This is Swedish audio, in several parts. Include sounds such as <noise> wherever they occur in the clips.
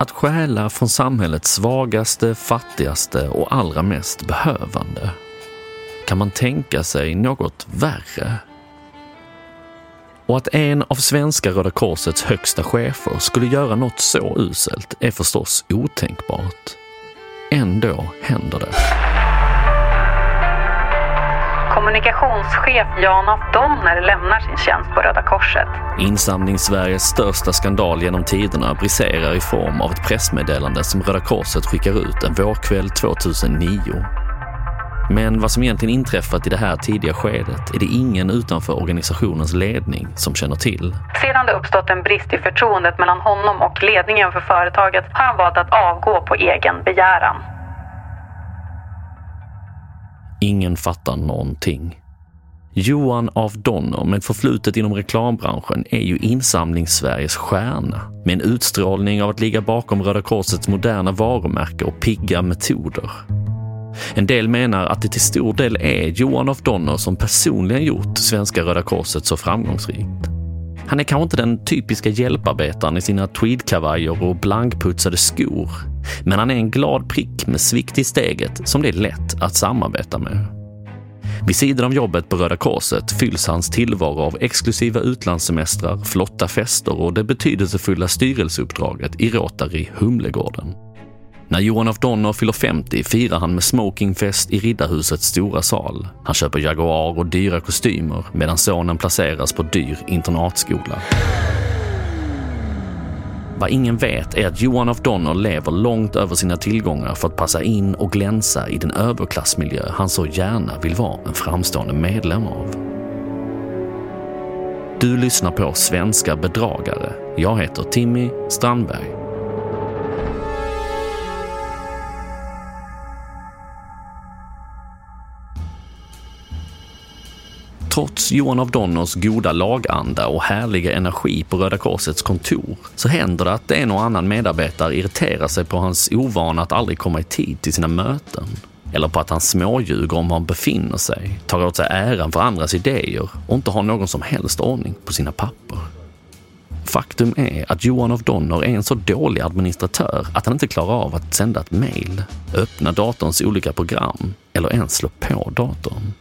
att stjäla från samhällets svagaste, fattigaste och allra mest behövande. Kan man tänka sig något värre? Och att en av svenska Röda Korsets högsta chefer skulle göra något så uselt är förstås otänkbart. Ändå händer det. Kommunikationschef Jan af Donner lämnar sin tjänst på Röda Korset. Insamlings-Sveriges största skandal genom tiderna briserar i form av ett pressmeddelande som Röda Korset skickar ut en vårkväll 2009. Men vad som egentligen inträffat i det här tidiga skedet är det ingen utanför organisationens ledning som känner till. Sedan det uppstått en brist i förtroendet mellan honom och ledningen för företaget har han valt att avgå på egen begäran. Ingen fattar någonting. Johan af Donner med förflutet inom reklambranschen är ju Insamlings-Sveriges stjärna med en utstrålning av att ligga bakom Röda Korsets moderna varumärke och pigga metoder. En del menar att det till stor del är Johan af Donner som personligen gjort svenska Röda Korset så framgångsrikt. Han är kanske inte den typiska hjälparbetaren i sina tweedkavajer och blankputsade skor. Men han är en glad prick med svikt i steget som det är lätt att samarbeta med. Vid sidan av jobbet på Röda Korset fylls hans tillvaro av exklusiva utlandssemestrar, flotta fester och det betydelsefulla styrelseuppdraget i Rotary Humlegården. När Johan af Donner fyller 50 firar han med smokingfest i Riddarhusets stora sal. Han köper Jaguar och dyra kostymer medan sonen placeras på dyr internatskola. Vad ingen vet är att Johan af Donner lever långt över sina tillgångar för att passa in och glänsa i den överklassmiljö han så gärna vill vara en framstående medlem av. Du lyssnar på Svenska bedragare. Jag heter Timmy Strandberg. Trots Johan av Donners goda laganda och härliga energi på Röda Korsets kontor så händer det att en och annan medarbetare irriterar sig på hans ovana att aldrig komma i tid till sina möten. Eller på att han småljuger om var han befinner sig, tar åt sig äran för andras idéer och inte har någon som helst ordning på sina papper. Faktum är att Johan av Donner är en så dålig administratör att han inte klarar av att sända ett mejl, öppna datorns olika program eller ens slå på datorn.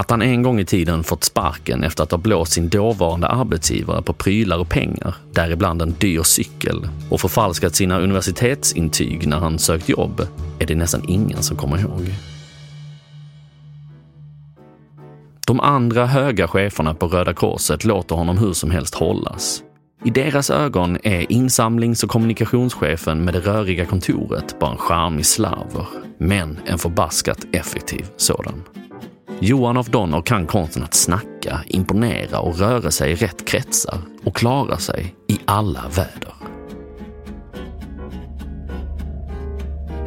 Att han en gång i tiden fått sparken efter att ha blåst sin dåvarande arbetsgivare på prylar och pengar, däribland en dyr cykel, och förfalskat sina universitetsintyg när han sökt jobb, är det nästan ingen som kommer ihåg. De andra höga cheferna på Röda Korset låter honom hur som helst hållas. I deras ögon är insamlings och kommunikationschefen med det röriga kontoret bara en charmig slaver, men en förbaskat effektiv sådan. Johan af Donner kan konsten att snacka, imponera och röra sig i rätt kretsar och klara sig i alla väder.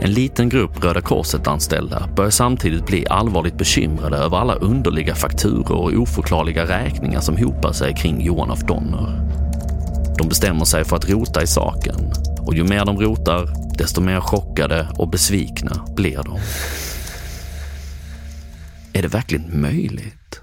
En liten grupp Röda Korset-anställda börjar samtidigt bli allvarligt bekymrade över alla underliga fakturor och oförklarliga räkningar som hopar sig kring Johan af Donner. De bestämmer sig för att rota i saken och ju mer de rotar, desto mer chockade och besvikna blir de. Är det verkligen möjligt?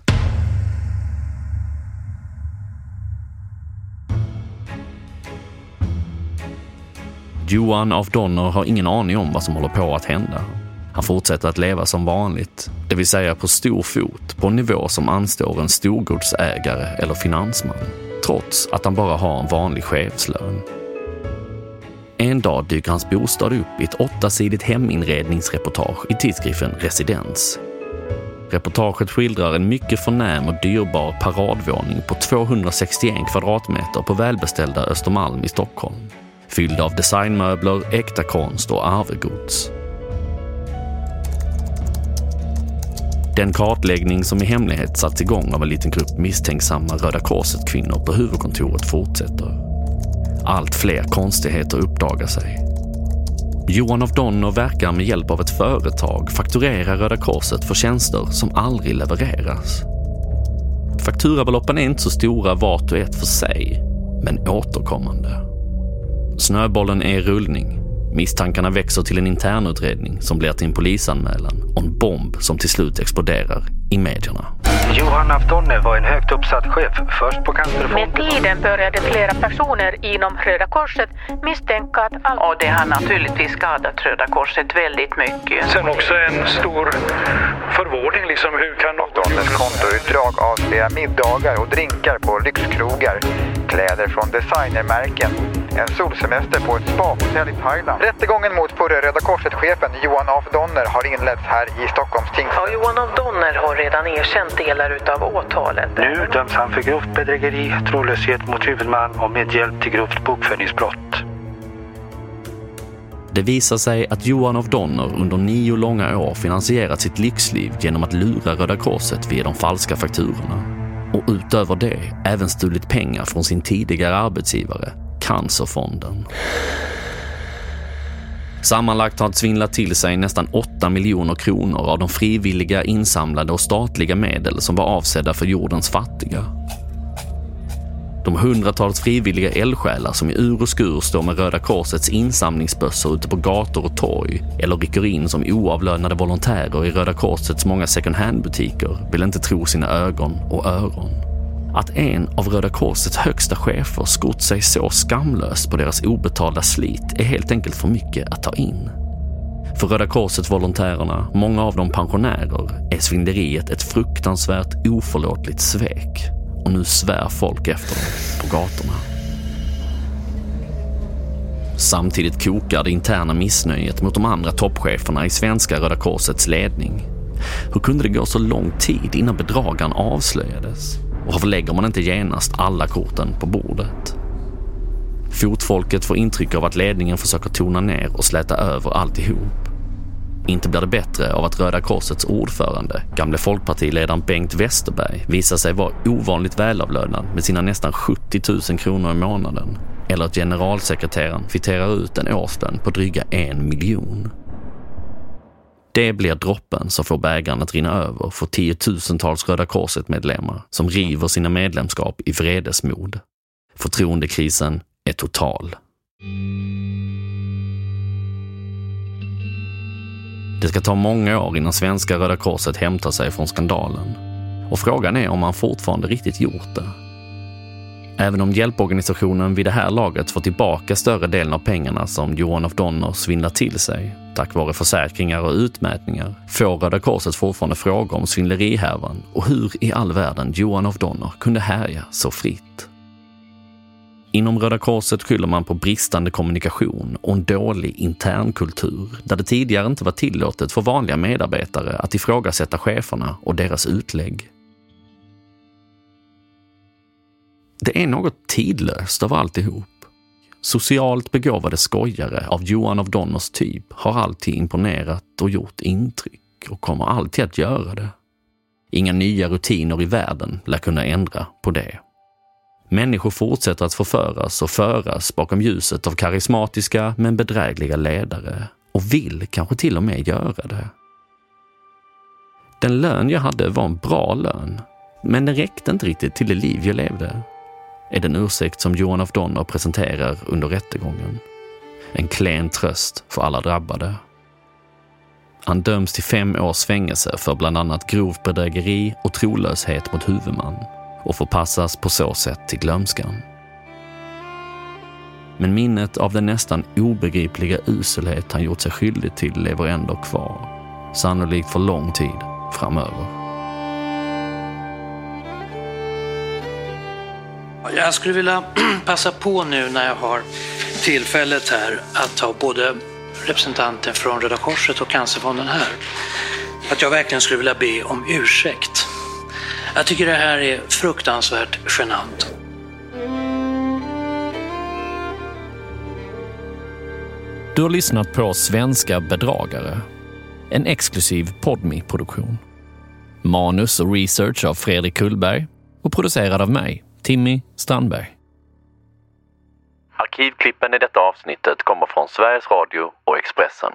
Johan af Donner har ingen aning om vad som håller på att hända. Han fortsätter att leva som vanligt, det vill säga på stor fot på en nivå som anstår en storgodsägare eller finansman, trots att han bara har en vanlig chefslön. En dag dyker hans bostad upp i ett åttasidigt heminredningsreportage i tidskriften Residens Reportaget skildrar en mycket förnäm och dyrbar paradvåning på 261 kvadratmeter på välbeställda Östermalm i Stockholm. Fylld av designmöbler, äkta konst och arvegods. Den kartläggning som i hemlighet satts igång av en liten grupp misstänksamma Röda Korset-kvinnor på huvudkontoret fortsätter. Allt fler konstigheter uppdagar sig. Johan af Donner verkar med hjälp av ett företag fakturera Röda Korset för tjänster som aldrig levereras. Fakturabeloppen är inte så stora vart och ett för sig, men återkommande. Snöbollen är i rullning. Misstankarna växer till en internutredning som blir till en polisanmälan och en bomb som till slut exploderar i medierna. Johan af Donne var en högt uppsatt chef, först på Cancerfonden. Med tiden började flera personer inom Röda Korset misstänka att all... Och det har naturligtvis skadat Röda Korset väldigt mycket. Sen också en stor förvåning, liksom hur kan någon... Donnes kontoutdrag avslöjar middagar och drinkar på lyxkrogar, kläder från designermärken, en solsemester på ett spahotell i Thailand. Rättegången mot förre Röda Korset-chefen Johan af Donner har inletts här i Stockholms tingsrätt. Ja, Johan af Donner har redan erkänt delar utav åtalet. Nu döms han för grovt bedrägeri, trolöshet mot huvudman och medhjälp till grovt bokföringsbrott. Det visar sig att Johan af Donner under nio långa år finansierat sitt lyxliv genom att lura Röda Korset via de falska fakturorna. Och utöver det även stulit pengar från sin tidigare arbetsgivare, Cancerfonden. Sammanlagt har han svindlat till sig nästan 8 miljoner kronor av de frivilliga insamlade och statliga medel som var avsedda för jordens fattiga. De hundratals frivilliga eldsjälar som i ur och skur står med Röda Korsets insamlingsbössor ute på gator och torg eller rycker in som oavlönade volontärer i Röda Korsets många second hand-butiker vill inte tro sina ögon och öron. Att en av Röda Korsets högsta chefer skott sig så skamlöst på deras obetalda slit är helt enkelt för mycket att ta in. För Röda Korset-volontärerna, många av dem pensionärer, är svindleriet ett fruktansvärt oförlåtligt svek. Och nu svär folk efter dem på gatorna. Samtidigt kokar det interna missnöjet mot de andra toppcheferna i svenska Röda Korsets ledning. Hur kunde det gå så lång tid innan bedragaren avslöjades? Och varför lägger man inte genast alla korten på bordet? Fotfolket får intryck av att ledningen försöker tona ner och släta över alltihop. Inte blir det bättre av att Röda Korsets ordförande, gamle folkpartiledaren Bengt Westerberg, visar sig vara ovanligt välavlönad med sina nästan 70 000 kronor i månaden. Eller att generalsekreteraren kvitterar ut en årslön på dryga en miljon. Det blir droppen som får bägaren att rinna över för tiotusentals Röda Korset-medlemmar som river sina medlemskap i vredesmod. Förtroendekrisen är total. Det ska ta många år innan svenska Röda Korset hämtar sig från skandalen. Och frågan är om man fortfarande riktigt gjort det. Även om hjälporganisationen vid det här laget får tillbaka större delen av pengarna som Johan of Donner svindlat till sig, tack vare försäkringar och utmätningar, får Röda Korset fortfarande frågor om svindlerihärvan och hur i all världen Johan of Donner kunde härja så fritt. Inom Röda Korset skyller man på bristande kommunikation och en dålig internkultur där det tidigare inte var tillåtet för vanliga medarbetare att ifrågasätta cheferna och deras utlägg. Det är något tidlöst av alltihop. Socialt begåvade skojare av Johan av Donners typ har alltid imponerat och gjort intryck och kommer alltid att göra det. Inga nya rutiner i världen lär kunna ändra på det. Människor fortsätter att förföras och föras bakom ljuset av karismatiska men bedrägliga ledare och vill kanske till och med göra det. Den lön jag hade var en bra lön, men den räckte inte riktigt till det liv jag levde. Är den ursäkt som Johan af Donner presenterar under rättegången. En klen tröst för alla drabbade. Han döms till fem års fängelse för bland annat grovt bedrägeri och trolöshet mot huvudman och förpassas på så sätt till glömskan. Men minnet av den nästan obegripliga uselhet han gjort sig skyldig till lever ändå kvar. Sannolikt för lång tid framöver. Jag skulle vilja <clears throat> passa på nu när jag har tillfället här att ha både representanten från Röda Korset och Cancerfonden här. Att jag verkligen skulle vilja be om ursäkt. Jag tycker det här är fruktansvärt genant. Du har lyssnat på Svenska bedragare. En exklusiv podmi produktion Manus och research av Fredrik Kullberg och producerad av mig, Timmy Strandberg. Arkivklippen i detta avsnittet kommer från Sveriges Radio och Expressen.